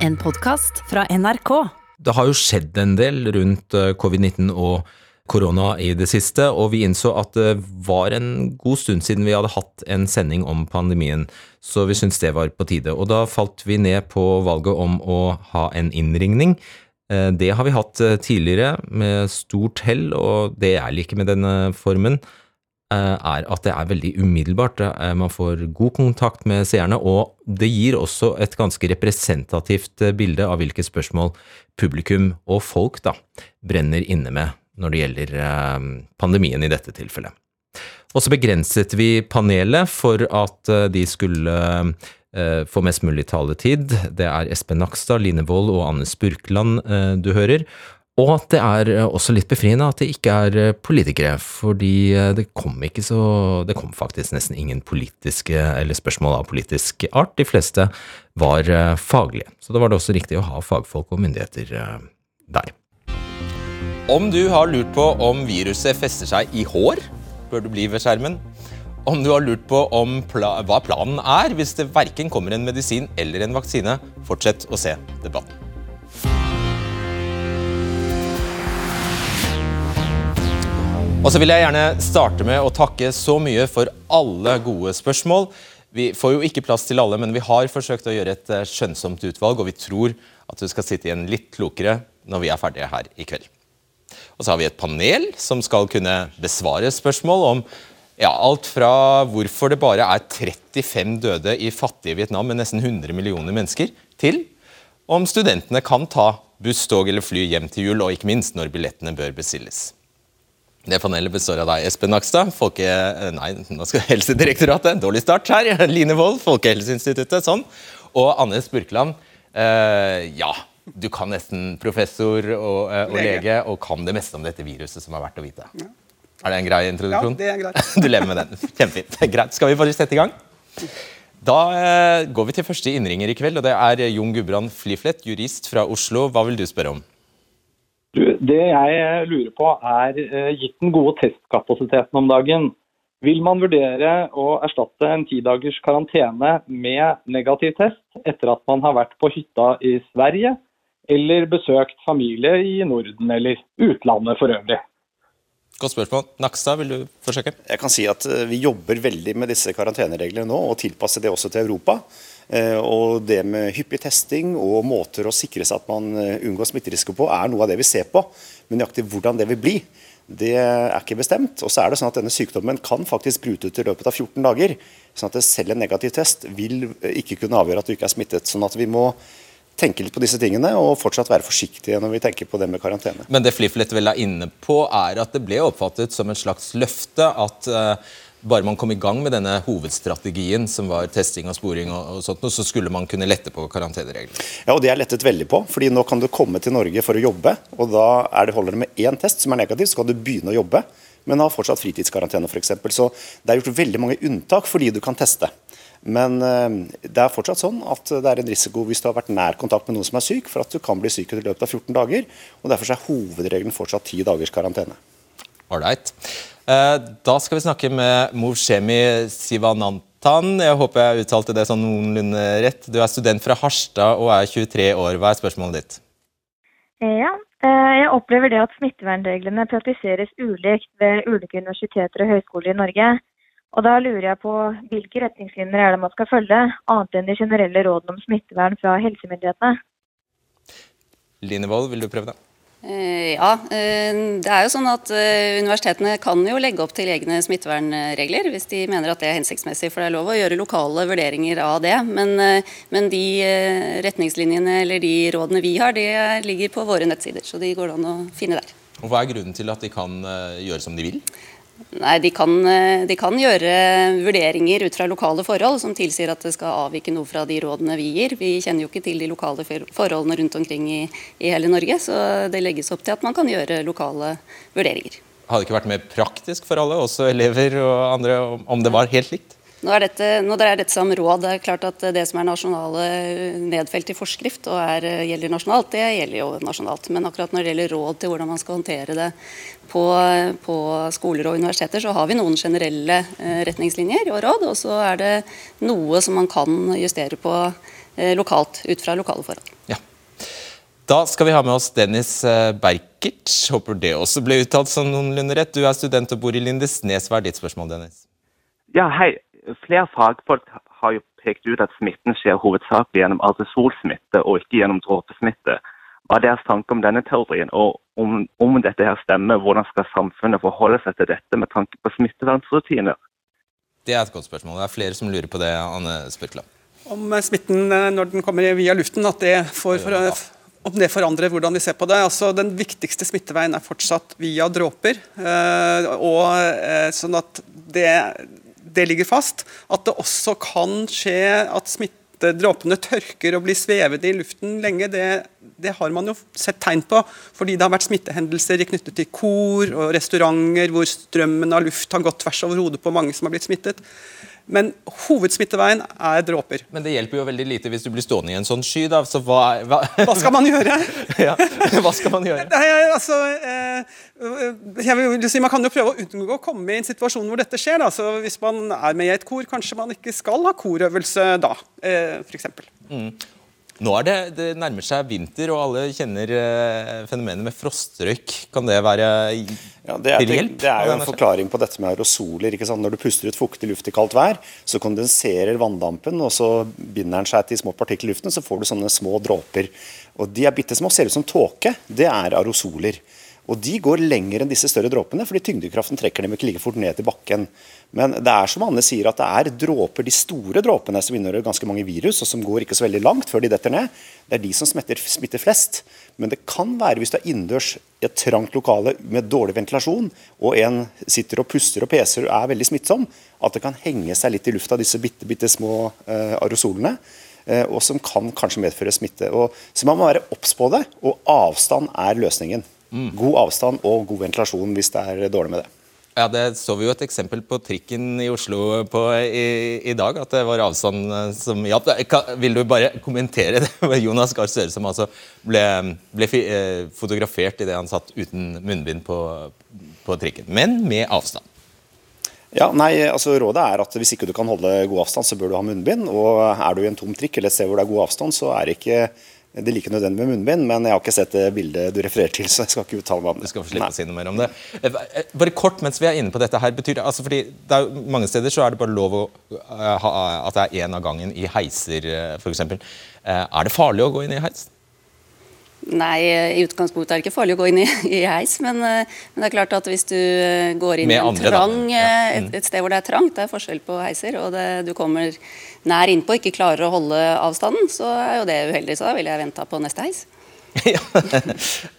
En podkast fra NRK. Det har jo skjedd en del rundt eh, covid-19 og korona i det siste, og vi innså at det var en god stund siden vi hadde hatt en sending om pandemien, så vi syntes det var på tide. Og da falt vi ned på valget om å ha en innringning. Eh, Det har vi hatt eh, tidligere med stort hell, og det jeg liker med denne formen, er at det er veldig umiddelbart. Er- Man får god kontakt med seerne, og det gir også et ganske representativt eh, bilde av hvilke spørsmål publikum og folk da brenner inne med når det gjelder eh, pandemien i dette tilfellet. Og så begrenset vi panelet for at eh, de skulle eh, få mest mulig taletid. Det er Espen Nakstad, Line Wold og Anne Spurkland eh, du hører. Og at det er eh, også litt befriende at det ikke er eh, politikere, fordi eh, det kom ikke så Det kom faktisk nesten ingen politiske eller spørsmål av politisk art. De fleste var faglige. Så da var det også riktig å ha fagfolk og myndigheter der. Om du har lurt på om viruset fester seg i hår, bør du bli ved skjermen. Om du har lurt på pla hva planen er hvis det verken kommer en medisin eller en vaksine, fortsett å se debatten. Og så vil jeg gjerne starte med å takke så mye for alle gode spørsmål. Vi får jo ikke plass til alle, men vi har forsøkt å gjøre et eh, skjønnsomt utvalg, og vi tror at du skal sitte igjen litt klokere når vi er ferdige her i kveld. Og så har vi et panel som skal kunne besvare spørsmål om ja, alt fra hvorfor det bare er 35 døde i fattige Vietnam med nesten 100 millioner mennesker, til om studentene kan ta buss, tog eller fly hjem til jul, og ikke minst når billettene bør bestilles. Det panelet består av deg, Espen Nakstad, folke... Nei, nå skal Helsedirektoratet. Dårlig start her. Line Wold, Folkehelseinstituttet. Sånn. Og Anne Spurkland. Eh, ja, du kan nesten professor og, eh, og lege. Lege. og kan det meste om dette viruset som er verdt å vite. Er det en grei introduksjon? Ja, det er greit. du lever med den. Kjempefint. Greit. Skal vi bare sette i gang? Da eh, går vi til første innringer i kveld, og det er Jon Gudbrand Fliflet, jurist fra Oslo. Hva vil du spørre om? Det jeg lurer på er, eh, gitt den gode testkapasiteten om dagen, vil man vurdere å erstatte en tidagers karantene med negativ test etter at man har vært på hytta i Sverige, eller besøkt familie i Norden eller utlandet for øvrig? Godt spørsmål. Nakstad, vil du forsøke? Jeg kan si at eh, Vi jobber veldig med disse karantenereglene nå, og tilpasser det også til Europa. Eh, Og Det med hyppig testing og måter å sikre seg at man eh, unngår smitterisiko på, er noe av det vi ser på. Men nøyaktig hvordan det vil bli, det er ikke bestemt. Og så er det sånn at Denne sykdommen kan faktisk brute ut i løpet av 14 dager. sånn at Selv en negativ test vil ikke kunne avgjøre at du ikke er smittet. sånn at vi må tenke litt på disse tingene og fortsatt være forsiktige når vi tenker på det med karantene. Men det Fliflet vel er inne på, er at det ble oppfattet som et slags løfte at uh, bare man kom i gang med denne hovedstrategien, som var testing og sporing, og, og sånt, så skulle man kunne lette på karantenereglene. Ja, og Det er lettet veldig på. fordi Nå kan du komme til Norge for å jobbe. og Da er det holder det med én test som er negativ, så kan du begynne å jobbe. Men har fortsatt fritidskarantene f.eks. Så det er gjort veldig mange unntak fordi du kan teste. Men eh, det er fortsatt sånn at det er en risiko hvis du har vært nær kontakt med noen som er syk, for at du kan bli syk i løpet av 14 dager. og Derfor er hovedregelen fortsatt 10 dagers karantene. Alright. Eh, da skal vi snakke med Movshemi Sivanantan. Jeg håper jeg uttalte det sånn noenlunde rett. Du er student fra Harstad og er 23 år. Hva er spørsmålet ditt? Ja, eh, jeg opplever det at smittevernreglene praktiseres ulikt ved ulike universiteter og høyskoler i Norge. Og da lurer jeg på hvilke retningslinjer er det man skal følge, annet enn de generelle rådene om smittevern fra helsemyndighetene? Line Wold, vil du prøve det? Eh, Ja, eh, det er jo sånn at eh, universitetene kan jo legge opp til egne smittevernregler hvis de mener at det er hensiktsmessig, for det er lov å gjøre lokale vurderinger av det. Men, men de retningslinjene eller de rådene vi har, de ligger på våre nettsider, så de går det an å finne der. Og Hva er grunnen til at de kan gjøre som de vil? Nei, de kan, eh, de kan gjøre vurderinger ut fra lokale forhold som tilsier at det skal avvike noe fra de rådene vi gir. Vi kjenner jo ikke til de lokale forholdene rundt omkring i, i hele Norge, så det legges opp til at man kan gjøre lokale vurderinger. Hadde det ikke vært mer praktisk for alle, også elever og andre, om- det var helt likt? Nå er, dette, nå er dette som råd. Det er klart at det som er nasjonale nedfelt i forskrift og er, gjelder nasjonalt, det gjelder jo nasjonalt. Men akkurat når det gjelder råd til hvordan man skal håndtere det på, på skoler og universiteter, så har vi noen generelle eh, retningslinjer og råd. Og så er det noe som man kan justere på eh, lokalt ut fra lokale forhold. Ja. Da skal vi ha med oss Dennis eh, Berkert. Håper det også ble uttalt som noenlunde rett. Du er student og bor i Lindesnes. Hva er ditt spørsmål, Dennis? Ja, hei. Flere fagfolk har jo pekt ut at smitten skjer hovedsakelig gjennom aerosolsmitte og ikke gjennom dråpesmitte. Hva er deres tanke om denne teorien, og om, om, dette her stemmer, hvordan skal samfunnet forholde seg til dette med tanke på smittevernrutiner? Det er et godt spørsmål. Det er flere som lurer på det, Anne Spurkland. Om smitten eh, når den kommer via luften, at det får for, om det forandrer hvordan vi ser på det. Altså, den viktigste smitteveien er fortsatt via dråper. Øh, og øh, sånn at det det ligger fast. At det også kan skje at smittedråpene tørker og blir svevende i luften lenge, det, det, har man jo sett tegn på. Fordi det har vært smittehendelser knyttet til kor og restauranter hvor strømmen av luft har gått tvers over hodet på mange som har blitt smittet. Men hovedsmitteveien er dråper. Men det hjelper jo veldig lite hvis du blir stående i en sånn sky, da. Så hva, hva... hva skal man gjøre? ja, hva skal man gjøre? Nei, altså, eh, jeg vil si, Man kan jo prøve å unngå å komme i en situasjon hvor dette skjer. Da. Så hvis man er med i et kor, kanskje man ikke skal ha korøvelse da, eh, f.eks. Mm. Nå er det, det nærmer seg vinter, og alle kjenner uh, fenomenet med frostrøyk. Kan det være ja, det er, det. Det er jo en forklaring på dette med aerosoler. ikke sant? Når du puster ut fuktig luft i kaldt vær, så kondenserer vanndampen, og så binder den seg til små partikler i luften, så får du sånne små dråper. Og De er bitte små, ser ut som tåke. Det er aerosoler. Og de går lenger enn disse større dråpene, fordi tyngdekraften trekker dem ikke like fort ned til bakken. Men det er som Anne sier, at det er dråper, de store dråpene som inneholder ganske mange virus, og som går ikke så veldig langt før de detter ned. Det er de som smitter, smitter flest. Men det kan være, hvis du er innendørs i et trangt lokale med dårlig ventilasjon, og en sitter og puster og peser og er veldig smittsom, at det kan henge seg litt i lufta, disse bitte, bitte små eh, aerosolene. Uh, og som kan kanskje medføre smitte. Og, så man må være obs på det, og avstand er løsningen. God avstand og god ventilasjon hvis det er dårlig med det. Ja, Det så vi jo et eksempel på trikken i Oslo på i, i dag, at det var avstand eh, som hjalp. Vil du bare kommentere det? Jonas Gahr Støre som altså ble, ble eh, fotografert idet han satt uten munnbind på, på trikken, men med avstand. Ja, nei, altså Rådet er at hvis ikke du kan holde god avstand, så bør du ha munnbind. Og er du i en tom trikk eller et sted hvor det er god avstand, så er det ikke det er like nødvendig med munnbind, men jeg har ikke sett det bildet du refererer til. så jeg skal ikke uttale meg om det. Du skal få slippe å si noe mer om det. Eh, eh, bare kort mens vi er inne på dette her, betyr det, altså fordi det er Mange steder så er det bare lov å ha, at det er én av gangen i heiser, f.eks. Er det farlig å gå inn i heis? Nei, i utgangspunktet er det ikke farlig å gå inn i, i heis, men, eh, men, det er klart at hvis du eh, går inn i en trang, ja. mm. et, et, sted hvor det er trangt, det er forskjell på heiser, og det, du kommer nær innpå og ikke klarer å holde avstanden, så er jo det uheldig. Så da ville jeg venta på neste heis. ja,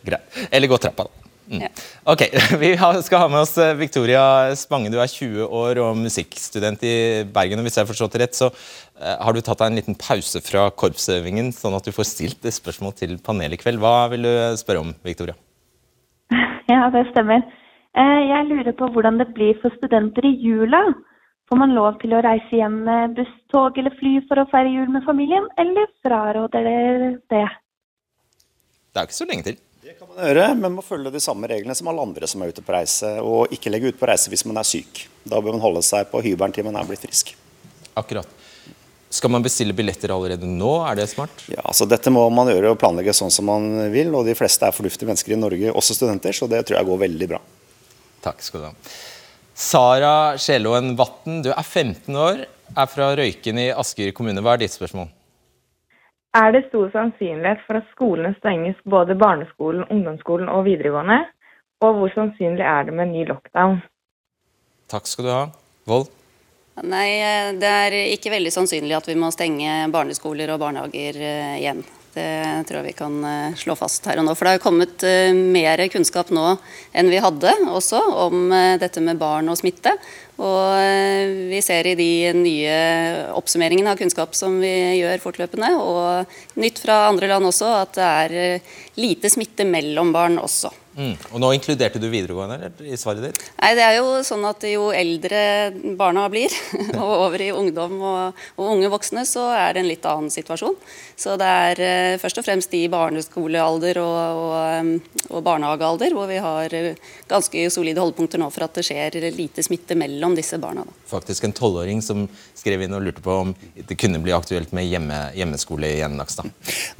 Greit. Eller gå trappa, da. Mm. Ok, Vi skal ha med oss Victoria Spange. Du er 20 år og musikkstudent i Bergen. og Hvis jeg har forstått det rett, så Eh, har du tatt deg en liten pause fra korpsøvingen, sånn at du får stilt et spørsmål til panelet i kveld? Hva vil du spørre om, Victoria? Ja, det stemmer. Eh, jeg lurer på hvordan det blir for studenter i jula. Får man lov til å reise hjem med buss, tog eller fly for å feire jul med familien, eller fraråder dere det? Det er ikke så lenge til. Det kan man gjøre, men må følge de samme reglene som alle andre som er ute på reise. Og ikke legge ut på reise hvis man er syk. Da bør man holde seg på hybelen til man er blitt frisk. Akkurat. Skal man bestille billetter allerede nå? Er det smart? Ja, altså Dette må man gjøre og planlegge sånn som man vil. og De fleste er fornuftige mennesker i Norge, også studenter, så det tror jeg går veldig bra. Takk skal du ha. Sara Sjeloen Vatn, du er 15 år, er fra Røyken i Asker kommune. Hva er ditt spørsmål? Er det stor sannsynlighet for at skolene stenges både barneskolen, ungdomsskolen og videregående? Og hvor sannsynlig er det med ny lockdown? Takk skal du ha. Vold? Nei, eh, det er ikke veldig sannsynlig at vi må stenge barneskoler og barnehager eh, igjen. Det tror jeg vi kan eh, slå fast her og nå. For det har kommet mer kunnskap nå enn vi hadde også om dette med barn og smitte. Og vi ser i de nye oppsummeringene av kunnskap som vi gjør fortløpende, og nytt fra andre land også, at det er lite smitte mellom barn også. Mm. Og nå inkluderte du videregående i svaret ditt? Nei, det er jo sånn at jo eldre barna blir, og over i ungdom og, og, unge voksne, så er det en litt annen situasjon. Så det er uh, først og fremst i barneskolealder og, og, og, barnehagealder hvor vi har ganske solide holdepunkter nå for at det skjer lite smitte mellom disse barna. Da. Faktisk en tolvåring som skrev inn og lurte på om det kunne bli aktuelt med hjemme, hjemmeskole igjen, Nakstad.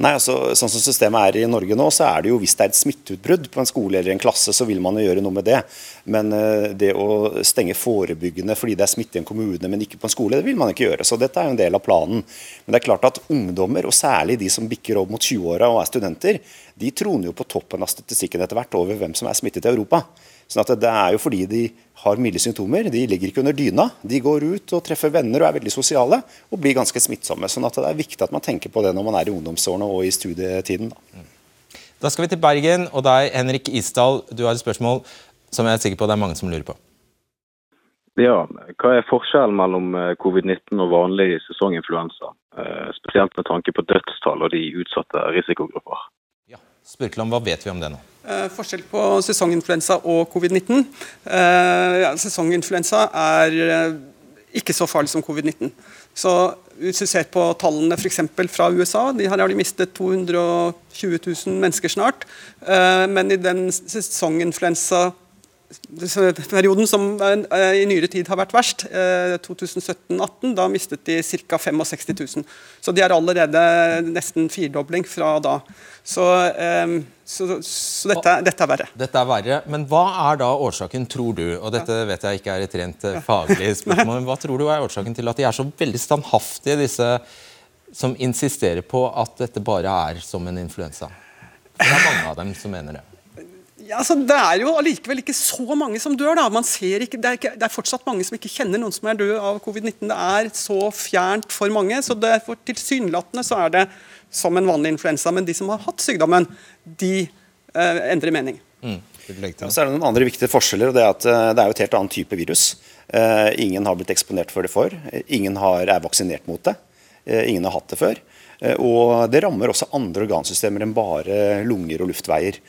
Nei, altså, sånn som systemet er i Norge nå, så er det jo hvis det er et smitteutbrudd på en skole skole eller en klasse, så vil man jo gjøre noe med det. Men eh, det å stenge forebyggende fordi det er smitte i en kommune, men ikke på en skole, det vil man ikke gjøre. Så dette er jo en del av planen. Men det er klart at ungdommer, og særlig de som bikker opp mot 20-åra og er studenter, de troner jo på toppen av statistikken etter hvert over hvem som er smittet i Europa. Sånn at Det er jo fordi de har milde symptomer. De ligger ikke under dyna. De går ut og treffer venner og er veldig sosiale og blir ganske smittsomme. Sånn at Det er viktig at man tenker på det når man er i ungdomsårene og i studietiden. Da. Da skal vi til Bergen, og deg, Henrik Isdal, du har et spørsmål som jeg er sikker på det er mange som lurer på. Ja, Hva er forskjellen mellom eh, covid-19 og vanlig sesonginfluensa? Eh, spesielt med tanke på dødstall og de utsatte risikogrupper. Ja, Spurkeland, hva vet vi om det nå? Eh, forskjell på sesonginfluensa og covid-19. Eh, ja, sesonginfluensa er eh, ikke så farlig som covid-19. Så hvis du ser på tallene f.eks. fra USA, de har de mistet 220 000 mennesker snart. Eh, men i den sesonginfluensa perioden som eh, i nyere tid har vært verst, 2017-18, eh, da mistet de ca. 65 000. Så de er allerede nesten firedobling fra da. Så, eh, så, så dette, dette, er verre. Dette er verre, Men hva er da årsaken, tror du, og dette vet jeg ikke er et rent faglig spørsmål, men hva tror du er årsaken til at de er så veldig standhaftige, disse som insisterer på at dette bare er som en influensa? Det er mange av dem som mener det. Ja, altså, det er jo allikevel ikke så mange som dør. da. Man ser ikke, det, er ikke, det er fortsatt mange som ikke kjenner noen som er død av covid-19. Det er så fjernt for mange. så derfor Tilsynelatende så er det som en vanlig influensa. Men de som har hatt sykdommen, de eh, endrer mening. Mm. Så er det noen andre viktige forskjeller. og Det er at eh, det er jo et helt annen type virus. Eh, ingen har blitt eksponert for det før. Ingen har, er vaksinert mot det. Eh, ingen har hatt det før. Uh, og det rammer også andre organsystemer enn bare lunger og luftveier.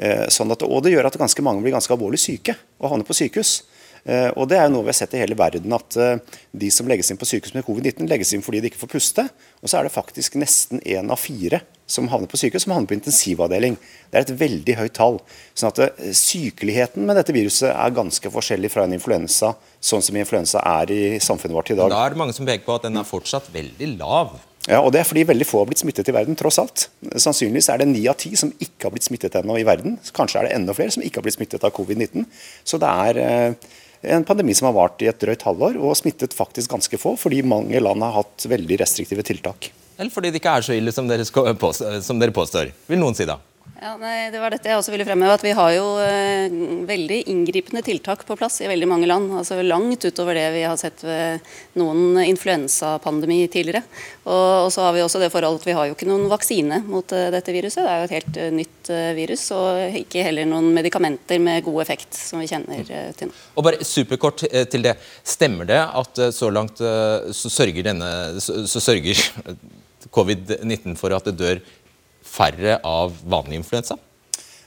Eh, sånn at, og det gjør at ganske mange blir ganske alvorlig syke og havner på sykehus. Eh, og Det er jo noe vi har sett i hele verden, at eh, de som legges inn på sykehus med covid-19, legges inn fordi de ikke får puste. Og så er det faktisk nesten én av fire som havner på sykehus, som havner på intensivavdeling. Det er et veldig høyt tall. sånn at Sykeligheten med dette viruset er ganske forskjellig fra en influensa, sånn som influensa er i samfunnet vårt i dag. Da er det mange som peker på at den er fortsatt veldig lav. Ja, og Det er fordi veldig få har blitt smittet i verden, tross alt. Sannsynligvis er det ni av ti som ikke har blitt smittet ennå i verden. Kanskje er det enda flere som ikke har blitt smittet av covid-19. Så det er eh, en pandemi som har vart i et drøyt halvår, og smittet faktisk ganske få, fordi mange land har hatt veldig restriktive tiltak. Eller fordi det ikke er så ille som dere, som dere påstår, vil noen si da. Ja, nei, det var dette jeg også ville fremheve. at Vi har jo eh, veldig inngripende tiltak på plass i veldig mange land. altså Langt utover det vi har sett ved noen influensapandemi tidligere. Og, og, så har vi også det forholdet at vi har jo ikke noen vaksine mot uh, dette viruset. Det er jo et helt uh, nytt uh, virus, og ikke heller noen medikamenter med god effekt, som vi kjenner til nå. Og bare superkort til det. Stemmer det at så langt så sørger denne så sørger covid-19 for at det dør færre av vanlig influensa?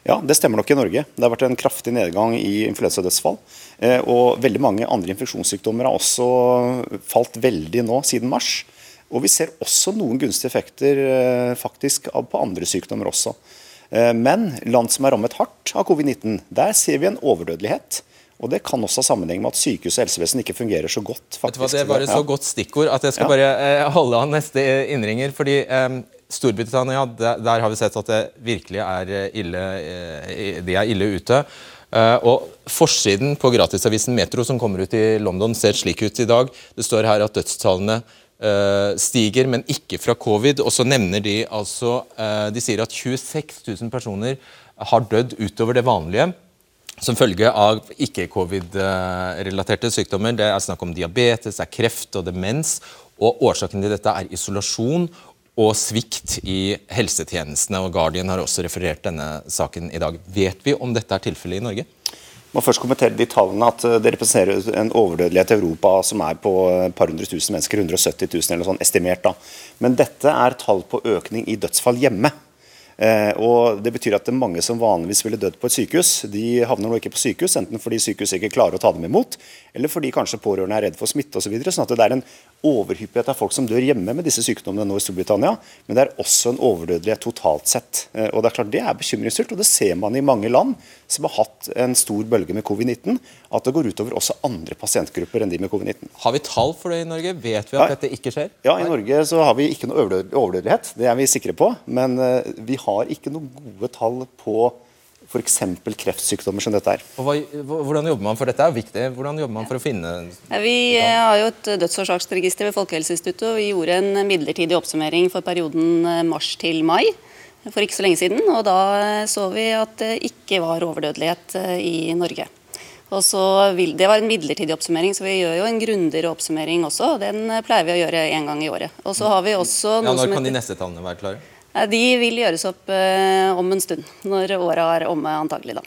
Ja, det stemmer nok i Norge. Det har vært en kraftig nedgang i influensadødsfall. Eh, og veldig mange andre infeksjonssykdommer har også falt veldig nå siden mars. Og vi ser også noen gunstige effekter eh, faktisk på andre sykdommer også. Eh, men land som er rammet hardt av covid-19, der ser vi en overdødelighet. Og Det kan også ha sammenheng med at sykehus og helsevesen ikke fungerer så godt. faktisk. Det var et så godt stikkord at jeg skal ja. bare holde av neste innringer. fordi um, Storbritannia, der, der, har vi sett at det virkelig er eh, ille, eh, de er ille ute. Uh, og Forsiden på gratisavisen Metro som kommer ut i London, ser slik ut i dag. Det står her at dødstallene stiger, men ikke fra covid. Og så nevner de altså De sier at 26 000 personer har dødd utover det vanlige som følge av ikke-covid-relaterte sykdommer. Det er snakk om diabetes, det er kreft og demens. Og Årsaken til dette er isolasjon og svikt i helsetjenestene. og Guardian har også referert denne saken i dag. Vet vi om dette er tilfellet i Norge? Må først kommentere de tallene at Det representerer en overdødelighet i Europa som er på et par hundre tusen mennesker. 170 000 eller sånn estimert. da. Men dette er tall på økning i dødsfall hjemme. Eh, og Det betyr at det er mange som vanligvis ville dødd på et sykehus, de havner nå ikke på sykehus, enten fordi sykehuset ikke klarer å ta dem imot, eller fordi kanskje pårørende er redd for smitte osv. Så videre, sånn at det er en overhyppighet av folk som dør hjemme med disse sykdommene nå i Storbritannia. Men det er også en overdødelighet totalt sett. Eh, og Det er klart det er bekymringsfullt, og det ser man i mange land som har hatt en stor bølge med covid-19, at det går utover også andre pasientgrupper enn de med covid-19. Har vi tall for det i Norge? Vet vi at Nei. dette ikke skjer? Ja, I Norge så har vi ikke noe overdød- overdødelighet, det er vi sikre på. Men eh, vi har ikke noen gode tall på f.eks. kreftsykdommer som dette er. Og hva, hvordan jobber man for dette? er jo viktig. Hvordan jobber man for å finne Ja, Vi eh, har jo et dødsårsaksregister ved Folkehelseinstituttet, og vi gjorde en midlertidig oppsummering for perioden eh, mars til mai for ikke så lenge siden. og Da eh, så vi at det ikke var overdødelighet eh, i Norge. Og så vil, Det var en midlertidig oppsummering, så vi gjør jo en grundigere oppsummering også. og Den eh, pleier vi å gjøre én gang i året. Og så har vi også ja, Når kan de neste tallene være klare? De vil gjøres opp eh, om en stund, når året er omme antagelig, da.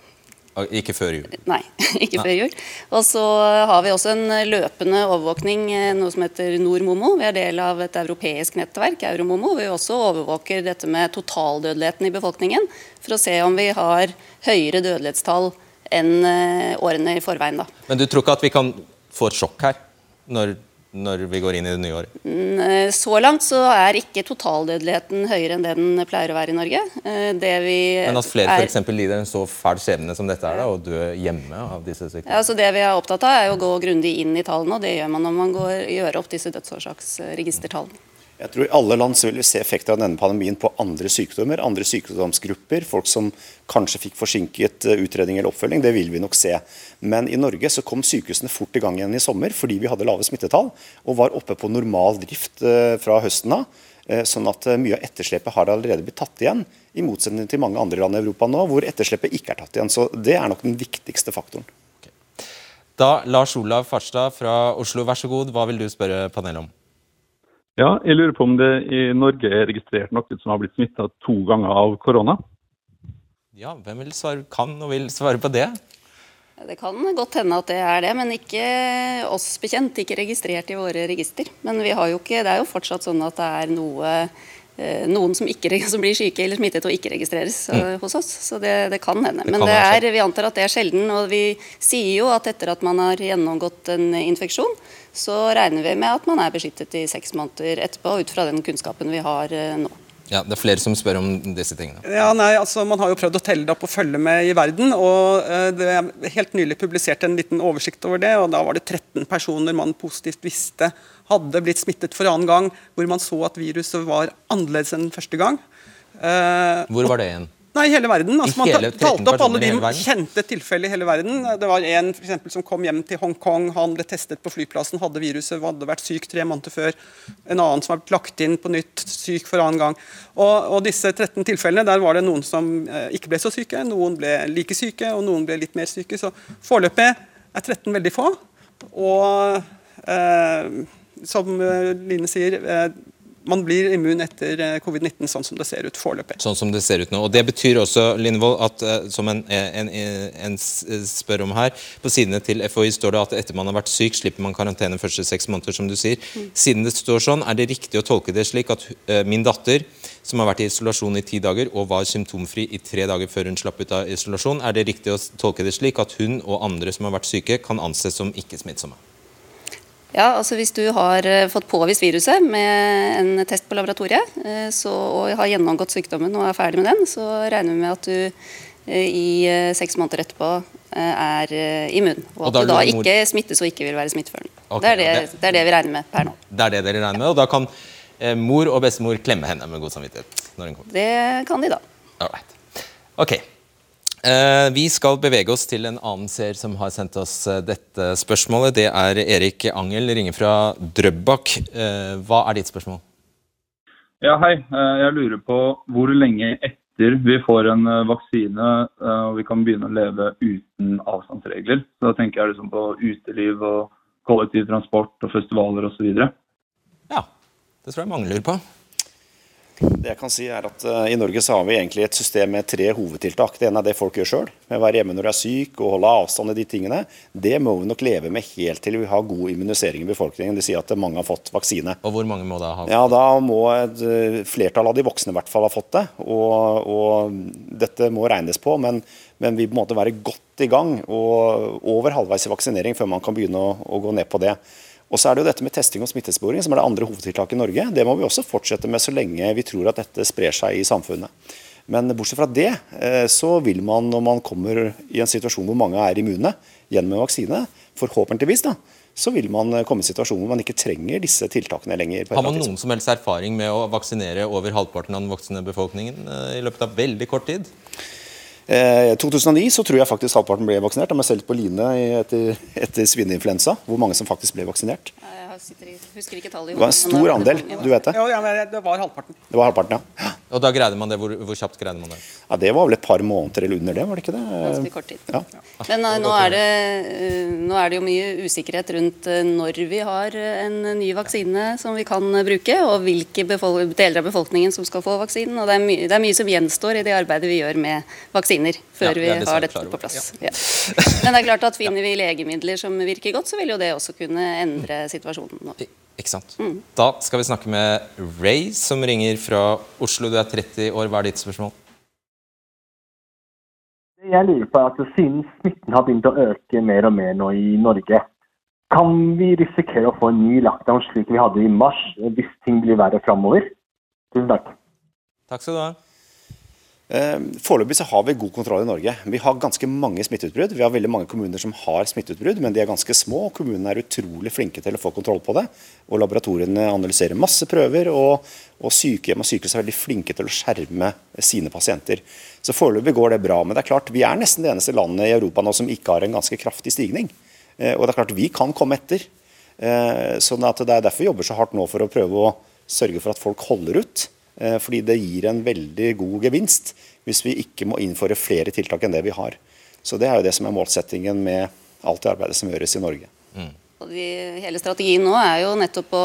Ikke før jul. Nei, ikke Nei. før jul. Og så har vi også en løpende overvåkning, eh, noe som heter NordMomo. Vi er del av et europeisk nettverk, Euromomo. Vi også overvåker dette med totaldødeligheten i befolkningen, for å se om vi har høyere dødelighetstall enn eh, årene i forveien. da. Men du tror ikke at vi kan få et sjokk her når, når vi går inn i det nye året? Mm, eh, Så langt så er ikke totaldødeligheten høyere enn det den pleier å være i Norge. Eh, Det vi Men at flere er- eksempel lider en så fæl skjebne som dette er, da, og dø hjemme av disse sykdommene? Ja, så Det vi er opptatt av, er å gå grundig inn i tallene, og det gjør man når man går, gjør opp disse dødsårsaksregistertallene. Jeg tror I alle land så vil vi se effekter av denne pandemien på andre sykdommer, andre sykdomsgrupper. Folk som kanskje fikk forsinket eh, utredning eller oppfølging. Det vil vi nok se. Men i Norge så kom sykehusene fort i gang igjen i sommer fordi vi hadde lave smittetall og var oppe på normal drift eh, fra høsten av. Eh, Sånn at mye av etterslepet har allerede blitt tatt igjen, i motsetning til mange andre land i Europa nå, hvor etterslepet ikke er tatt igjen. Så Det er nok den viktigste faktoren. Da, Lars Olav Farstad fra Oslo, vær så god. Hva vil du spørre panelet om? Ja, jeg lurer på om det i Norge er registrert noen som har blitt smitta to ganger av korona? Ja, hvem vil svare, kan og vil svare på det? Det kan godt hende at det er det, men ikke oss bekjent. Ikke registrert i våre register. Men vi har jo ikke, det er jo fortsatt sånn at det er noe, noen som, ikke, som blir syke eller smittet og ikke registreres mm. hos oss. Så det, det kan hende. Det Men kan det er, vi antar at det er sjelden. Og vi sier jo at etter at man har gjennomgått en infeksjon, så regner vi med at man er beskyttet i seks måneder etterpå, ut fra den kunnskapen vi har eh, nå. Ja, Det er flere som spør om disse tingene. Ja, nei, altså Man har jo prøvd å telle det opp og følge med i verden. og eh, Det er helt nylig publisert en liten oversikt over det. og Da var det 13 personer man positivt visste hadde blitt smittet for annen gang, hvor man så at viruset var annerledes enn første gang. Eh, Hvor var det igjen? Nei, hele verden. Altså, man hele talte opp alle de kjente tilfellene i hele verden. Det var en for eksempel, som kom hjem til Hongkong. Han ble testet på flyplassen, hadde viruset, hadde vært syk tre måneder før. En annen som har blitt lagt inn på nytt, syk for annen gang. Og, og disse 13 tilfellene, der var det noen som eh, ikke ble så syke, noen ble like syke, og noen ble litt mer syke. Så foreløpig er 13 veldig få. Og eh, som eh, Line sier, eh, man blir immun etter eh, covid-19 sånn som det ser ut foreløpig. Sånn som det ser ut nå. Og Det betyr også, Lindvold, at eh, som en, en, en, en spør om her, på sidene til FHI står det at etter man har vært syk, slipper man karantene første seks måneder, som du sier. Siden det står sånn, er det riktig å tolke det slik at eh, min datter, som har vært i isolasjon i ti dager og var symptomfri i tre dager før hun slapp ut av isolasjon, er det riktig å tolke det slik at hun og andre som har vært syke, kan anses som ikke-smittsomme? Ja, altså Hvis du har eh, fått påvist viruset med en test på laboratoriet eh, så, og har gjennomgått sykdommen og er ferdig med den, så regner vi med at du eh, i seks måneder etterpå er immun. Og Og at du da ikke smittes og ikke vil være smitteførende. Okay, det, er det, det- er det vi regner med per nå. Det er det dere regner med, og da kan mor og bestemor klemme henne med god samvittighet når hun kommer. Det kan de da. Alright. Ok. Eh, vi skal bevege oss til en annen seer som har sendt oss eh, dette spørsmålet. Det er Erik Angel, ringer fra Drøbak. Eh, hva er ditt spørsmål? Ja, hei. Jeg lurer på hvor lenge etter vi får en vaksine og vi kan begynne å leve uten avstandsregler. Så da tenker jeg liksom på uteliv og kollektivtransport og festivaler osv. Det tror jeg mange lurer på. Det jeg kan si er at uh, I Norge så har vi egentlig et system med tre hovedtiltak. Det ene er det folk gjør sjøl, med å være hjemme når du er syk og holde avstand i de tingene. Det må vi nok leve med helt til vi har god immunisering i befolkningen. Det sier at mange har fått vaksine. Og hvor mange må da ha? Ja, Da må et uh, flertall av de voksne i hvert fall ha fått det. Og, og dette må regnes på, men, men vi må være godt i gang og over halvveis i vaksinering før man kan begynne å, å gå ned på det. Og så er det jo dette med testing og smittesporing, som er det andre hovedtiltaket i Norge. Det må vi også fortsette med så lenge vi tror at dette sprer seg i samfunnet. Men bortsett fra det, eh, så vil man når man kommer i en situasjon hvor mange er immune gjennom en vaksine, forhåpentligvis, da, så vil man komme i en situasjon hvor man ikke trenger disse tiltakene lenger. Har man noen som helst erfaring med å vaksinere over halvparten av den voksne befolkningen eh, i løpet av veldig kort tid? I eh, 2009 så tror jeg faktisk halvparten ble vaksinert. De er selv på line etter, etter svineinfluensa. Hvor mange som faktisk ble vaksinert. Jeg husker ikke tallet. Det var en stor andel, du vet det? Ja, det var halvparten. Det var halvparten, ja. Og da greide man det? Hvor, hvor, kjapt greide man det? Ja, Det var vel et par måneder eller under det, var det ikke det? Ganske kort tid. Ja. Men uh, nå, er det, uh, nå er det jo mye usikkerhet rundt uh, når vi har en ny vaksine som vi kan bruke, og hvilke deler av befolkningen som skal få vaksinen. og det er, det er, mye som gjenstår i det arbeidet vi gjør med vaksiner, før ja, vi har dette på plass. Ja. Men det er klart at finner vi legemidler som virker godt, så vil jo det også kunne endre situasjonen nå. Ikke sant. Mm. Da skal vi snakke med Ray, som ringer fra Oslo. Du er 30 år. Hva er ditt spørsmål? Jeg lurer på at Siden smitten har begynt å øke mer og mer nå i Norge, kan vi risikere å få en ny lockdown slik vi hadde i mars, hvis ting blir verre framover? Tusen takk. Takk skal du ha. Eh, foreløpig så har vi god kontroll i Norge. Vi har ganske mange smitteutbrudd. Vi har veldig mange kommuner som har smitteutbrudd, men de er ganske små. og Kommunene er utrolig flinke til å få kontroll på det. og Laboratoriene analyserer masse prøver, og, og sykehjem og sykehus er veldig flinke til å skjerme sine pasienter. Så Foreløpig går det bra. Men det er klart, vi er nesten det eneste landet i Europa nå som ikke har en ganske kraftig stigning. Eh, og det er klart, vi kan komme etter. Så sånn at Det er derfor vi jobber så hardt nå for å prøve å sørge for at folk holder ut. Eh, fordi det gir en veldig god gevinst hvis vi ikke må innføre flere tiltak enn det vi har. Så Det er jo det som er målsettingen med alt det arbeidet som gjøres i Norge. Mm. De, hele strategien nå er jo nettopp å,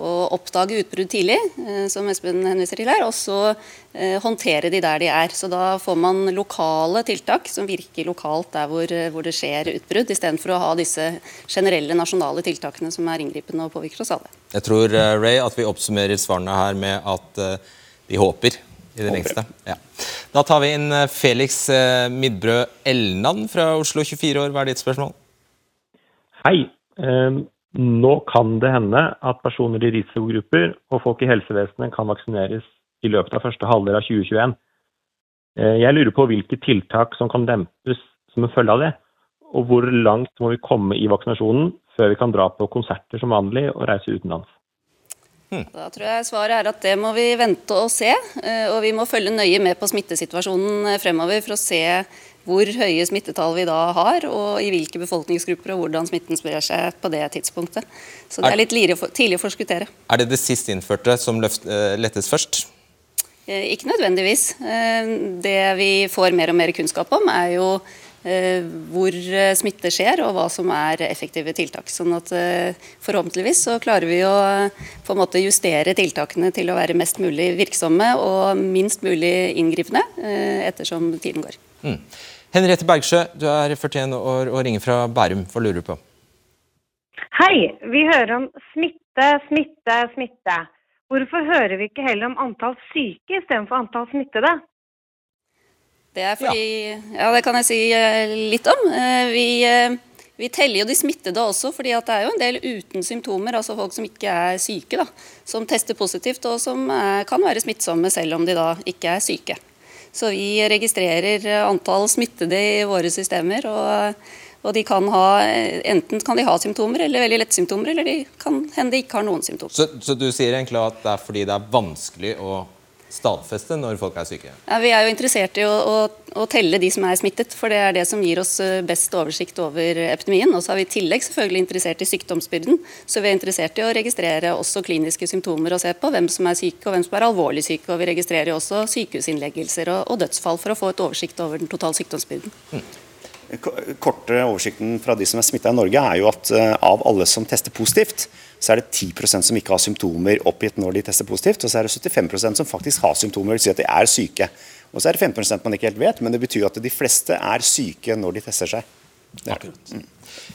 å oppdage utbrudd tidlig, eh, som Espen henviser til her, og så eh, håndtere de der de er. Så Da får man lokale tiltak som virker lokalt der hvor, hvor det skjer utbrudd, istedenfor å ha disse generelle nasjonale tiltakene som er inngripende og påvirker oss alle. Jeg tror eh, Ray, at vi oppsummerer svarene her med at uh, vi håper i det lengste. Ja. Da tar vi inn eh, Felix Midbrød Elnan fra Oslo, 24 år. Hva er ditt spørsmål? Hei. Ehm, nå kan det hende at personer i risikogrupper og folk i helsevesenet kan vaksineres i løpet av første halvdel av 2021. Jeg lurer på hvilke tiltak som kan dempes som en følge av det, og hvor langt må vi komme i vaksinasjonen før vi kan dra på konserter som vanlig og reise utenlands. Hmm. Da tror jeg svaret er at det må vi vente og se. Eh, og vi må følge nøye med på smittesituasjonen eh, fremover for å se hvor høye smittetall vi da har, og i hvilke befolkningsgrupper og hvordan smitten sprer seg på det tidspunktet. Så det er litt tidlig å forskuttere. Er det det sist innførte som løft, lettes først? Ikke nødvendigvis. Det vi får mer og mer kunnskap om, er jo Eh, hvor eh, smitte skjer og hva som er effektive tiltak. Sånn at eh, Forhåpentligvis så klarer vi å på en måte justere tiltakene til å være mest mulig virksomme og minst mulig inngripende ettersom tiden går. Mm. Henriette Bergsjø, du er 41 år og ringer fra Bærum. Hva lurer du på? Hei. Vi hører om smitte, smitte, smitte. Hvorfor hører vi ikke heller om antall syke istedenfor antall smittede? Det er fordi ja. ja. det kan jeg si eh, litt om. Eh, vi, eh, vi teller jo de smittede også, fordi det er jo en del uten symptomer, altså folk som ikke er syke, da, som tester positivt og som er, kan være smittsomme selv om de da ikke er syke. Så vi registrerer antall smittede i våre systemer. og, og de kan ha, Enten kan de ha symptomer eller veldig lette symptomer, eller de kan hende de ikke har noen symptomer. Så, så du sier egentlig at det er fordi det er vanskelig å stadfeste når folk er syke? Ja, vi er jo interessert i å, å, å, telle de som er smittet, for det er det som gir oss eh, best oversikt over epidemien. Og så er vi i tillegg selvfølgelig interessert i sykdomsbyrden, så vi er interessert i å registrere også kliniske symptomer og se på hvem som er syke og hvem som er alvorlig syke. Og vi registrerer også sykehusinnleggelser og, og, dødsfall for å få et oversikt over den totale sykdomsbyrden. Mm. korte oversikten fra de som er smitta i Norge, er jo at uh, av alle som tester positivt, så er det 10% som ikke har symptomer oppgitt når de tester positivt. Og så er det 75% som faktisk har symptomer, vil si at de er syke. Og så er det 15% man ikke helt vet, men det betyr at de fleste er syke når de tester seg. Mm.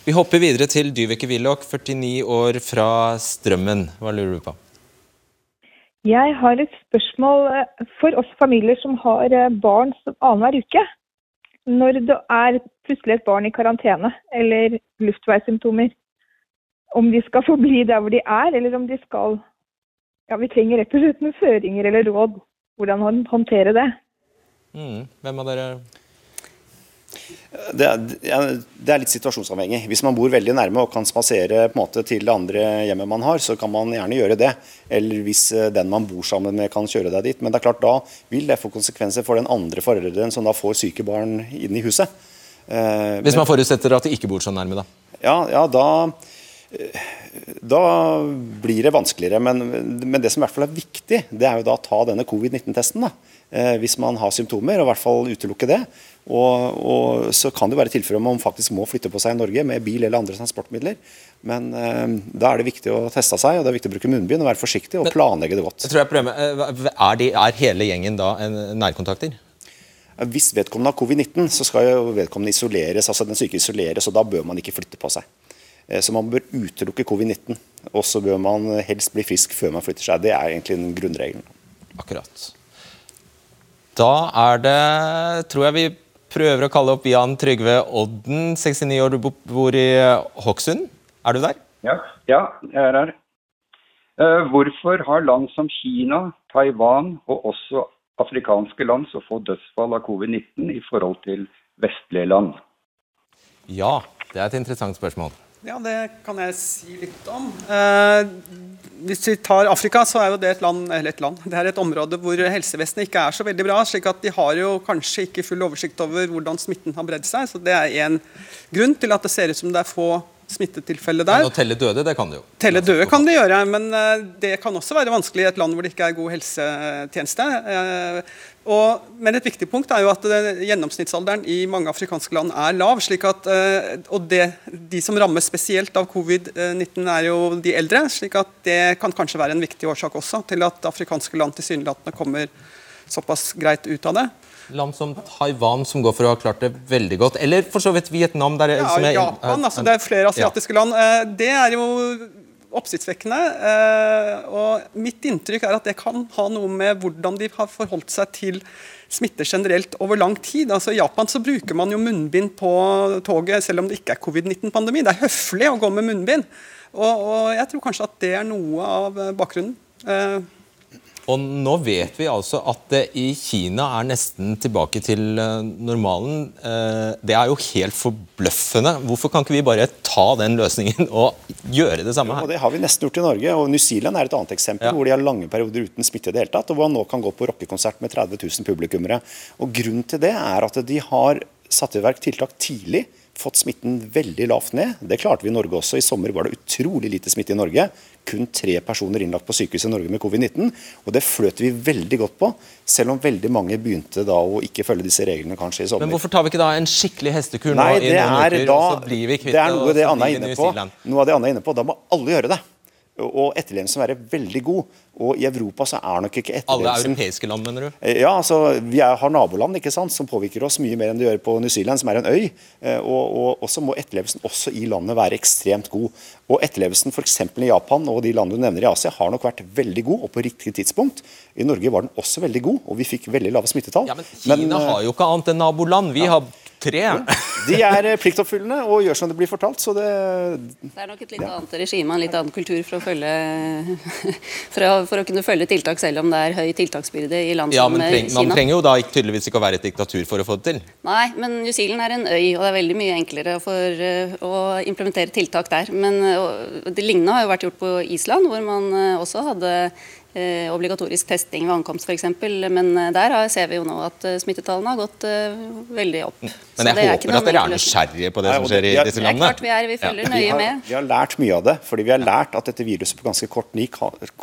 Vi hopper videre til Dyveke Willoch, 49 år fra Strømmen. Hva lurer du på? Jeg har et spørsmål eh, for oss familier som har eh, barn annenhver uke. Når det er plutselig et barn i karantene eller luftveissymptomer, om de skal få bli der hvor de er, eller om de skal Ja, vi trenger rett og slett noen føringer eller råd hvordan håndtere det. Mm. Hvem av dere det er, det er, litt situasjonsavhengig. Hvis man bor veldig nærme og kan spasere på en måte til det andre hjemmet man har, så kan man gjerne gjøre det. Eller hvis eh, den man bor sammen med kan kjøre deg dit. Men det er klart da vil det få konsekvenser for den andre forelderen som da får syke barn inn i huset. Eh, hvis man forutsetter at de ikke bor så nærme, da? Ja, ja da da blir det vanskeligere. Men, men, det som i hvert fall er viktig, det er jo da å ta denne covid-19-testen. Eh, hvis man har symptomer, og i hvert fall utelukke det. Og, og, så kan det være tilfeller om man faktisk må flytte på seg i Norge med bil eller andre transportmidler. Men eh, da er det viktig å teste seg, og det er viktig å bruke munnbind og være forsiktig og planlegge det godt. Jeg tror jeg prøver er, de, er hele gjengen da en nærkontakter? Hvis vedkommende har covid-19, så skal jo vedkommende isoleres, altså den syke isoleres, og da bør man ikke flytte på seg. Eh, så man bør utelukke covid-19, og så bør man helst bli frisk før man flytter seg. Det er egentlig den grunnregelen. Akkurat. Da er det, tror jeg vi prøver å kalle opp Jan Trygve Odden, 69 år, du bor i Hokksund. Er du der? Ja, ja jeg er her. Uh, hvorfor har land som Kina, Taiwan og også afrikanske land så få dødsfall av covid-19 i forhold til vestlige land? Ja, det er et interessant spørsmål. Ja, det kan jeg si litt om. Uh, hvis vi tar Afrika, så er jo det et land, eller et land, det er et område hvor helsevesenet ikke er så veldig bra. slik at De har jo kanskje ikke full oversikt over hvordan smitten har bredd seg. så Det er én grunn til at det ser ut som det er få smittetilfeller der. Men å telle døde, det kan det jo. Telle døde kan det gjøre, men eh, det kan også være vanskelig i et land hvor det ikke er god helsetjeneste. Eh, og, men et viktig punkt er jo at det, gjennomsnittsalderen i mange afrikanske land er lav. slik at, eh, og det, De som rammes spesielt av covid-19, er jo de eldre. slik at det kan kanskje være en viktig årsak også til at afrikanske land tilsynelatende kommer såpass greit ut av det. Land som Taiwan, som går for å ha klart det veldig godt. Eller for så vidt Vietnam. Der, ja, Japan. altså Det er flere asiatiske land. Eh, det er jo oppsiktsvekkende. Eh, og mitt inntrykk er at det kan ha noe med hvordan de har forholdt seg til smitte generelt over lang tid. Altså I Japan så bruker man jo munnbind på toget selv om det ikke er covid-19-pandemi. Det er høflig å gå med munnbind. Og, og, jeg tror kanskje at det er noe av bakgrunnen. Og nå vet vi altså at det i Kina er nesten tilbake til eh, normalen. Eh, det er jo helt forbløffende. Hvorfor kan ikke vi bare ta den løsningen og gjøre det samme her? Jo, det har vi nesten gjort i Norge. og New Zealand er et annet eksempel, ja. hvor de har lange perioder uten smitte i det hele tatt, og hvor man nå kan gå på rockekonsert med 30 000 publikummere. Og Grunnen til det er at de har satt i verk tiltak tidlig fått smitten veldig lavt ned. Det klarte vi i Norge også. I sommer var det utrolig lite smitte i Norge. Kun tre personer innlagt på sykehus i Norge med covid-19. Og det fløt vi veldig godt på, selv om veldig mange begynte da å ikke følge disse reglene kanskje i sommer. Men hvorfor tar vi ikke da en skikkelig hestekur Nei, nå i noen uker, da, og så blir vi kvitt det? Er noe, det Anna er inne på. noe av det Anna er inne på. Da må alle gjøre det og etterlevelsen være veldig god. Og I Europa så er nok ikke etterlevelsen Alle europeiske land, mener du? Ja, altså Vi er, har naboland ikke sant, som påvirker oss mye mer enn det gjør på New Zealand, som er en øy. Og, og, og så må etterlevelsen også i landet være ekstremt god. Og etterlevelsen f.eks. i Japan og de landene du nevner i Asia har nok vært veldig god, og på riktig tidspunkt. I Norge var den også veldig god, og vi fikk veldig lave smittetall. Ja, Men Kina men, har jo ikke annet enn naboland. Vi ja. har tre. De er eh, pliktoppfyllende og gjør som det blir fortalt. Så det, det er nok et litt ja. annet regime og en litt annen kultur for å, følge, for, å, for å, kunne følge tiltak, selv om det er høy tiltaksbyrde i land ja, som men treng, Kina. Man trenger jo da tydeligvis ikke å være et diktatur for å få det til? Nei, men New Zealand er en øy, og det er veldig mye enklere for uh, å implementere tiltak der. Men og, Det lignende har jo vært gjort på Island, hvor man også hadde Eh, obligatorisk testing ved ankomst f.eks. Men eh, der ser vi jo nå at eh, smittetallene har gått veldig opp. Mm. Men jeg håper at dere er nysgjerrige på det som skjer i disse landene. Det er klart vi er, vi følger ja. nøye vi har, med. Vi har lært mye av det. fordi vi har lært at dette viruset på ganske, kort,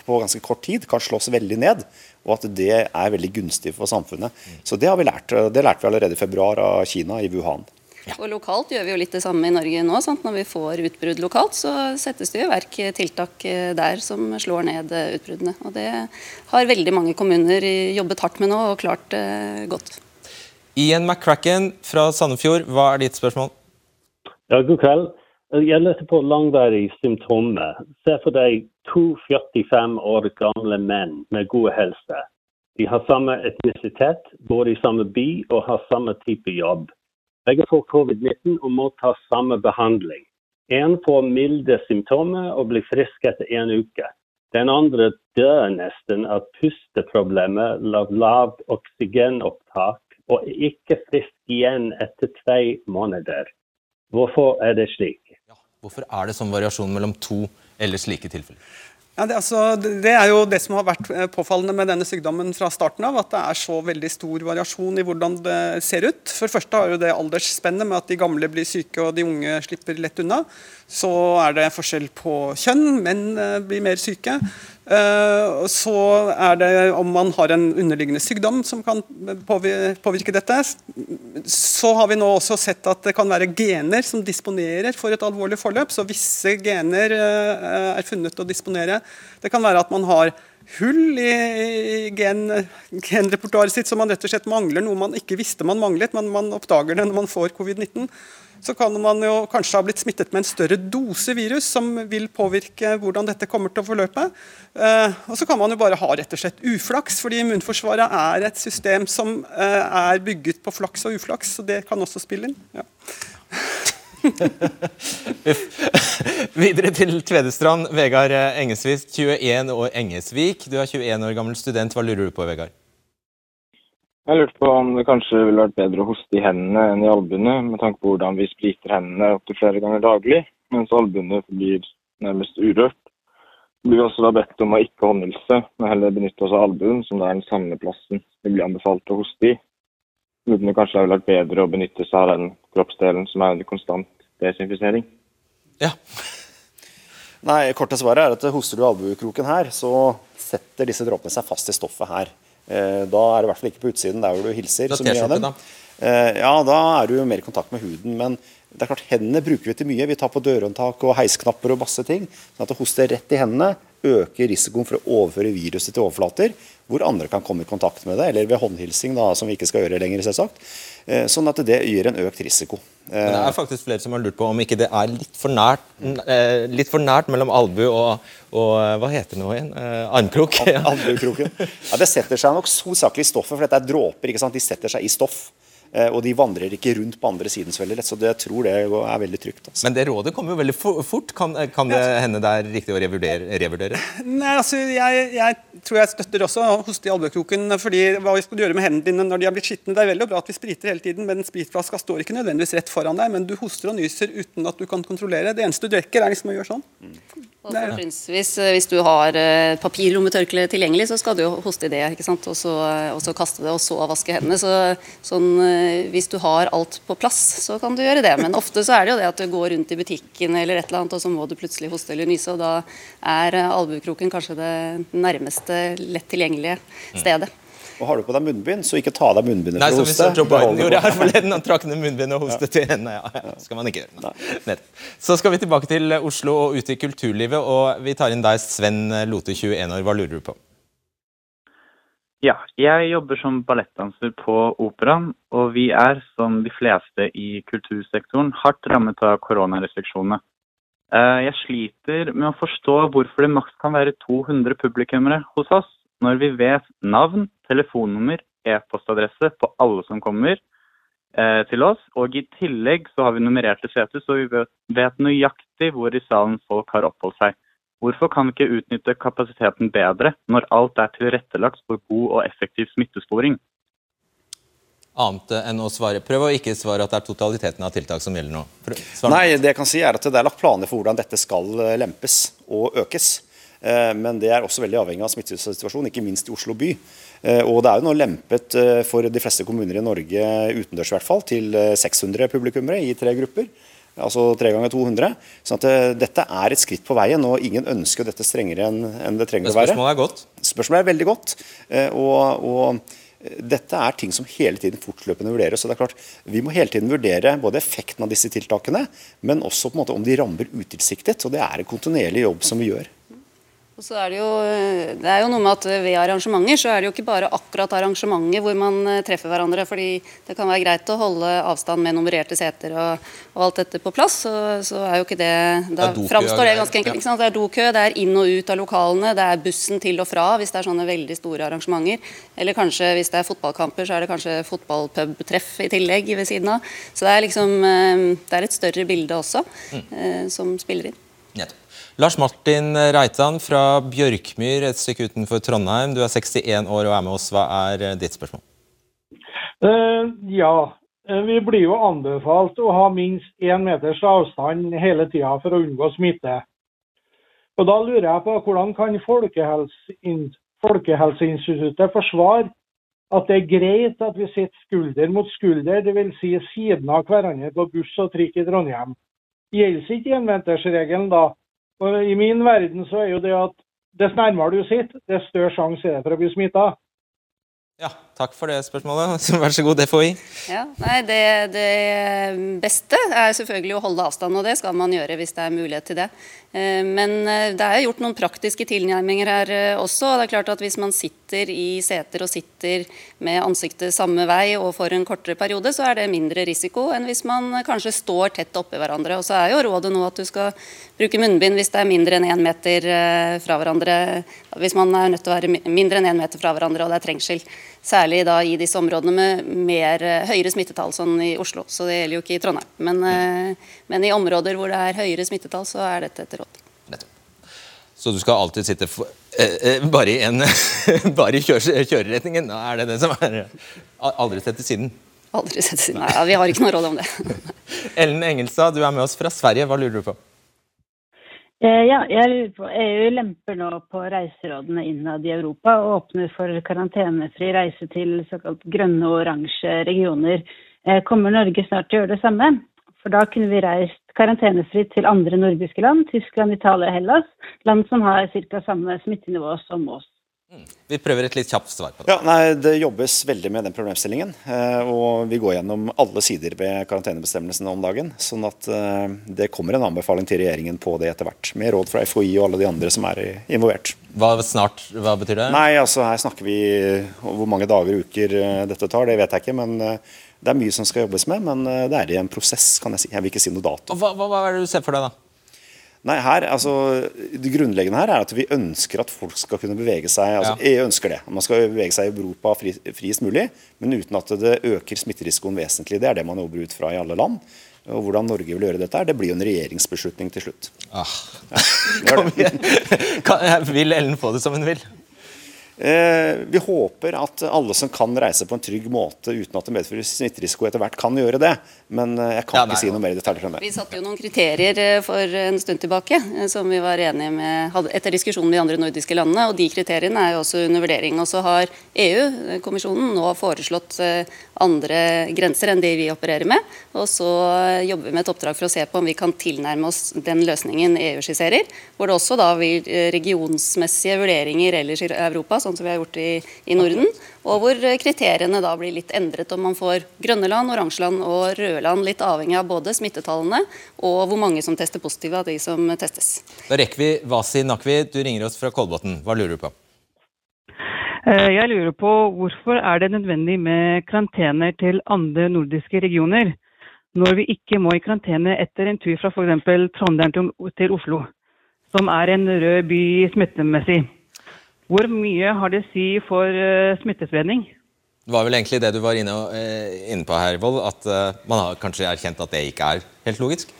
på ganske kort tid kan slås veldig ned. Og at det er veldig gunstig for samfunnet. Så det har vi lært. Det lærte vi allerede i februar av Kina, i Wuhan. Og lokalt gjør vi jo litt det samme i Norge nå. Sant? Når vi får utbrudd lokalt, så settes det i verk tiltak eh, der som slår ned eh, utbruddene. Og det har veldig mange kommuner jobbet hardt med nå og klart godt. Ian McCracken fra Sandefjord, hva er ditt spørsmål? Ja, god kveld. Jeg lurte på langvarige symptomer. Se for deg to 45 år gamle menn med god helse. De har samme etnisitet, bor i samme by og har samme type jobb. Begge får covid-19 og må ta samme behandling. En får milde symptomer og blir frisk etter en uke. Den andre dør nesten av pusteproblemer, lavt oksygenopptak og er ikke frisk igjen etter tre måneder. Hvorfor er det slik? Ja, hvorfor er det sånn variasjon mellom to eller slike tilfeller? Ja, det, altså, det, er jo det som har vært eh, påfallende med denne sykdommen fra starten av. At det er så veldig stor variasjon i hvordan det ser ut. For det første har jo det aldersspennet med at de gamle blir syke og de unge slipper lett unna. Så er det forskjell på kjønn. Menn eh, blir mer syke. Uh, så er det om man har en underliggende sykdom som kan påvirke dette. Så har vi nå også sett at det kan være gener som disponerer for et alvorlig forløp. Så visse gener uh, er funnet å disponere. Det kan være at man har hull i gen, genrepertoaret sitt som man rett og slett mangler, noe man ikke visste man manglet, men man oppdager det når man får covid-19 så kan man jo kanskje ha blitt smittet med en større dose virus som vil påvirke hvordan dette kommer til å forløpe. Eh, og så kan man jo bare ha rett og slett uflaks, fordi immunforsvaret er et system som eh, er bygget på flaks og uflaks, så det kan også spille inn. Ja. Videre til Tvedestrand. Vegard Engesvik, 21 år Engesvik. Du er 21 år gammel student. Hva lurer du på, Vegard? Jeg lurte på om det kanskje ville vært bedre å hoste i hendene enn i albuene, med tanke på hvordan vi spriter hendene opptil flere ganger daglig, mens albuene blir nærmest urørt. Vi blir også da bedt om å ikke håndhilse, men heller benytte oss av albuen, som da er den samme plassen vi blir anbefalt å hoste i. Uten det kanskje ville vært bedre å benytte seg av den kroppsdelen som er under konstant desinfisering. Ja. Nei, korte svaret er at hoster du albuekroken her, så setter disse dråpene seg fast i stoffet her. Eh, da er det i hvert fall ikke på utsiden der hvor du hilser. så mye av dem. Eh, ja, da er du mer i kontakt med huden. Men det er klart, hendene bruker vi til mye. Vi tar på dørhåndtak og heisknapper og masse ting. sånn at Å hoste rett i hendene øker risikoen for å overføre viruset til overflater hvor andre kan komme i kontakt med det, eller ved håndhilsing, da, som vi ikke skal gjøre lenger. selvsagt. Eh, sånn at det gir en økt risiko. Men det er faktisk flere som har lurt på om ikke det er litt for nært, litt for nært mellom albu og, og, hva heter det nå igjen? Armkrok? Albuekroken. Ja, det setter seg nok hovedsakelig i stoffet, for dette er dråper. ikke sant? De setter seg i stoff. Eh, og de vandrer ikke rundt på andre siden så veldig lett. Så jeg tror det er veldig trygt. Altså. Men det rådet kommer jo veldig fort. Kan, kan det hende det er riktig å revurdere? revurdere? Nei, altså, jeg, jeg, tror jeg støtter også å hoste i albuekroken. fordi hva skal du gjøre med hendene dine når de har blitt skitne? Det er veldig bra at vi spriter hele tiden, men spritflaska står ikke nødvendigvis rett foran deg. Men du hoster og nyser uten at du kan kontrollere. Det eneste du drikker, er liksom å gjøre sånn. Mm. Og fortrinnsvis hvis du har eh, papirlommetørkle tilgjengelig, så skal du jo hoste i det. ikke sant? Og så, og så kaste det, og så vaske hendene. Så, sånn, eh, hvis du har alt på plass, så kan du gjøre det. Men ofte så er det jo det at du går rundt i butikken, eller et eller annet, og så må du plutselig hoste eller nyse. Og da er eh, albuekroken kanskje det nærmeste lett tilgjengelige mm. stedet. Og har du på deg munnbind, så ikke ta av deg munnbindet Nei, for å hoste. Joe Biden gjorde her forleden. Han trakk ned munnbindet og hostet ja. til henne. Ja, ja, skal man ikke gjøre. Nei. Så skal vi tilbake til Oslo og ut i kulturlivet. Og vi tar inn deg, Sven Lote, 21 år. Hva lurer du på? Ja, jeg jobber som ballettdanser på Operaen. Og vi er, som de fleste i kultursektoren, hardt rammet av koronarestriksjonene. Eh, jeg sliter med å forstå hvorfor det maks kan være 200 publikummere hos oss, når vi vet navn, telefonnummer, e-postadresse på alle som kommer eh, til oss. Og i tillegg så har vi nummererte seter, så vi vet, nøyaktig hvor i salen folk har oppholdt seg. Hvorfor kan vi ikke utnytte kapasiteten bedre når alt er tilrettelagt for god og effektiv smittesporing? Annet enn å svare. Prøv å ikke svare at det er totaliteten av tiltak som gjelder nå. Nei, det jeg kan si er at det er lagt planer for hvordan dette skal eh, lempes og økes. Eh, men det er også veldig avhengig av smittesituasjonen, ikke minst i Oslo by. Eh, og det er jo nå lempet for de fleste kommuner i Norge, utendørs i hvert fall, til 600 publikummere i tre grupper. Altså tre ganger 200. Så at dette er et skritt på veien, og ingen ønsker dette strengere enn det trenger å være. Spørsmålet er godt? Spørsmålet er veldig godt. Og, og Dette er ting som hele tiden fortløpende vurderes. så det er klart, Vi må hele tiden vurdere både effekten av disse tiltakene, men også på en måte om de rammer utilsiktet. og Det er en kontinuerlig jobb som vi gjør. Og så er det, jo, det er jo noe med at Ved arrangementer så er det jo ikke bare akkurat arrangementer hvor man eh, treffer hverandre. fordi Det kan være greit å holde avstand med nummererte seter og, og alt dette på plass. Så, så er jo ikke det Da Det framstår det ganske enkelt. sant? Det er dokø, det er inn og ut av lokalene, det er bussen til og fra hvis det er sånne veldig store arrangementer. Eller kanskje hvis det er fotballkamper, så er det kanskje fotballpubtreff i tillegg ved siden av. Så det er liksom eh, Det er et større bilde også mm. som spiller inn. Nettopp. Lars Martin Reitan fra Bjørkmyr, et stykke utenfor Trondheim. Du er 61 år og er med oss. Hva er eh, ditt spørsmål? Uh, ja, eh, vi blir jo anbefalt å ha minst én meters avstand hele tida for å unngå smitte. Og Da lurer jeg på hvordan kan Folkehelsein- Folkehelseinstituttet forsvare at det er greit at vi sitter skulder mot skulder, dvs. Si siden av hverandre på buss og trikk i Trondheim. Gjelder ikke enventersregelen da? Og I min verden så er jo det at dess nærmere du sitter, dess større sjanse er det for å bli smitta. Takk for det spørsmålet. Vær så god, FHI. Ja, nei, det, det beste er selvfølgelig å holde avstand, og det skal man gjøre hvis det er mulighet til det. Eh, Men eh, det er gjort noen praktiske tilnærminger her eh, også. og det er klart at Hvis man sitter i seter og sitter med ansiktet samme vei og for en kortere periode, så er det mindre risiko enn hvis man kanskje står tett oppi hverandre. Og så er jo rådet nå at du skal bruke munnbind hvis det er mindre enn én meter fra hverandre. Hvis man er nødt til å være mindre enn én meter fra hverandre og det er trengsel. Særlig da i disse områdene med mer, eh, høyere smittetall, sånn i Oslo. Så det gjelder jo ikke i Trondheim. Men, eh, men i områder hvor det er høyere smittetall, så er dette et råd. Så du skal alltid sitte for, eh, eh, bare i, en, bare i kjør, kjøreretningen? Er det det som er Aldri sett til siden? Aldri sett siden. Nei, vi har ikke noe råd om det. Ellen Engelstad, du er med oss fra Sverige. Hva lurer du på? Eh, Ja, jeg lurer på, EU lemper nå på reiserådene innad i Europa og åpner for karantenefri reise til såkalt grønne og oransje regioner. Eh, Kommer Norge snart til å gjøre det samme? For da kunne vi reist karantenefritt til andre nordiske land, Tyskland, Italia og Hellas, land som har ca. samme smittenivå som oss. Vi prøver et litt kjapt svar på det. Ja, nei, Det jobbes veldig med den problemstillingen. eh, Og vi går gjennom alle sider ved karantenebestemmelsene om dagen. Sånn at eh, det kommer en anbefaling til regjeringen på det etter hvert. Med råd fra FHI og alle de andre som er involvert. Hva snart, hva betyr det? Nei, altså her snakker vi om hvor mange dager og uker eh, dette tar, det vet jeg ikke. Men det er mye som skal jobbes med. Men det er i en prosess, kan jeg si. Jeg vil ikke si noe dato. Hva, hva, hva er det du ser for deg, da? Nei, her, altså, Det grunnleggende her er at vi ønsker at folk skal kunne bevege seg. altså EU ønsker det. Man skal bevege seg i Europa fri, friest mulig, men uten at det øker smitterisikoen vesentlig. Det er det man jobber ut fra i alle land. Og Hvordan Norge vil gjøre dette, her, det blir jo en regjeringsbeslutning til slutt. Ah. Ja, igjen. Kan, vil Ellen få det som hun vil? Eh, vi håper at alle som kan reise på en trygg måte uten at det medfører smitterisiko etter hvert, kan gjøre det. Men eh, jeg kan Ja, nei, ikke si noe mer i detaljer om det. Vi satte jo noen kriterier eh, for en stund tilbake som vi var enige med etter diskusjonen med de andre nordiske landene. og De kriteriene er jo også under vurdering. Og så har EU-kommisjonen nå foreslått andre grenser enn de vi opererer med. Og så jobber vi med et oppdrag for å se på om vi kan tilnærme oss den løsningen EU skisserer. Hvor det også da eh, regionsmessige vurderinger ellers i Europa, sånn som vi har gjort i, i Norden. Og hvor eh, kriteriene da blir litt endret om man får grønne land, oransje land og røde land. Litt avhengig av både smittetallene og hvor mange som tester positive av de som testes. Da rekker vi Wasi Nakvi, du ringer oss fra Kolbotn. Hva lurer du på? Eh, Jeg lurer på hvorfor er det nødvendig med karantener til andre nordiske regioner, når vi ikke må i karantene etter en tur fra f.eks. Trondheim til til Oslo, som er en rød by smittemessig. Hvor mye har det å si for eh, smittespredning? Det var vel egentlig det du var inne, eh, på her, Vold, at eh, man har kanskje erkjent at det ikke er helt logisk?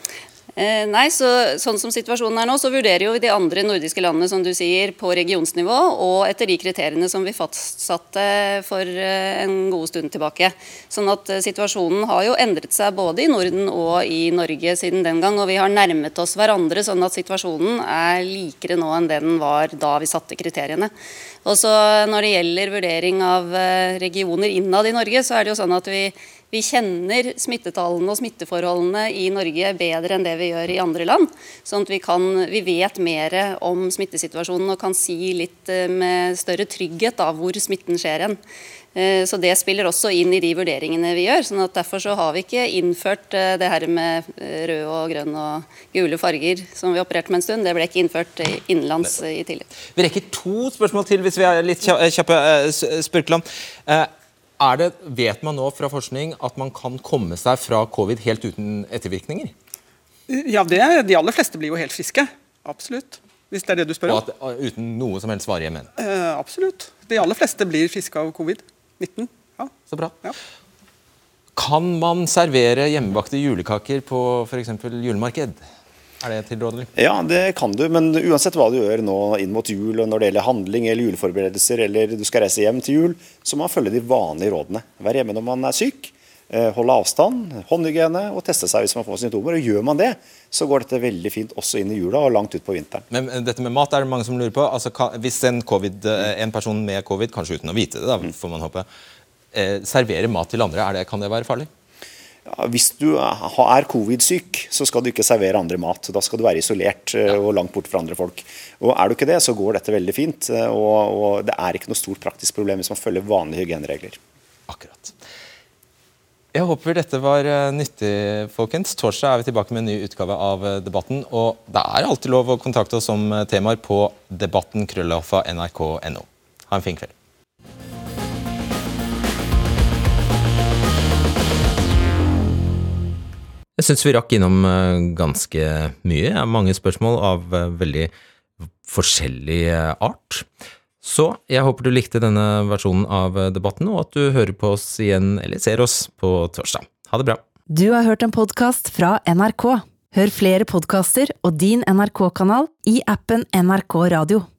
Eh, nei, så, sånn som situasjonen er nå, så vurderer jo de andre nordiske landene som du sier, på regionsnivå og etter de kriteriene som vi fastsatte for eh, en god stund tilbake. Sånn at eh, situasjonen har jo endret seg både i Norden og i Norge siden den gang. Og vi har nærmet oss hverandre, sånn at situasjonen er likere nå enn den var da vi satte kriteriene. Og så Når det gjelder vurdering av regioner innad i Norge, så er det jo sånn at vi vi kjenner smittetallene og smitteforholdene i Norge bedre enn det vi gjør i andre land. Sånn at vi, kan, vi vet mer om smittesituasjonen og kan si litt eh, med større trygghet av hvor smitten skjer hen. Eh, så Det spiller også inn i de vurderingene vi gjør. sånn at Derfor så har vi ikke innført eh, det her med rød og grønn og gule farger som vi opererte med en stund. Det ble ikke innført innenlands i tillegg. Vi rekker to spørsmål til hvis vi er litt kjappe. Spurkeland. Det, vet man nå fra forskning at man kan komme seg fra covid helt uten ettervirkninger? Ja, det, De aller fleste blir jo helt friske. Absolutt. Hvis det er det du spør om. At, uten noe som helst varige men? Uh, absolutt. De aller fleste blir friske av covid-19. Ja. Så bra. Ja. Kan man servere hjemmebakte julekaker på f.eks. julemarked? Er det tilrådelig? Ja, det kan du. Men uansett hva du gjør nå inn mot jul, og når det gjelder handling eller juleforberedelser, eller du skal reise hjem til jul, så må man følge de vanlige rådene. Vær hjemme når man er syk. Eh, holde avstand, håndhygiene og teste seg hvis man får symptomer. Og Gjør man det, så går dette veldig fint også inn i jula og langt ut på vinteren. Men eh, dette med mat er det mange som lurer på. Altså, hvis en, COVID, eh, en, person med covid, kanskje uten å vite det, da, mm. får man håpe, serverer mat til andre, det, kan det være farlig? Ja, hvis du er covid-syk, så skal du ikke servere andre mat. Da skal du være isolert eh, og langt borte fra andre folk. Og Er du ikke det, så går dette veldig fint. Eh, og, og det er ikke noe stort praktisk problem hvis man følger vanlige hygieneregler. Akkurat. Jeg håper dette var eh, nyttig, folkens. Torsdag er vi tilbake med en ny utgave av Debatten. Og det er alltid lov å kontakte oss om temaer på debattenkrøllehoffa.nrk.no. Ha en fin kveld. Jeg syns vi rakk innom eh, ganske mye. Mange spørsmål av eh, veldig forskjellig eh, art. Så jeg håper du likte denne versjonen av debatten, og at du hører på oss igjen, eller ser oss, på torsdag. Ha det bra. Du har hørt en podkast fra NRK. Hør flere podkaster og din NRK-kanal i appen NRK Radio.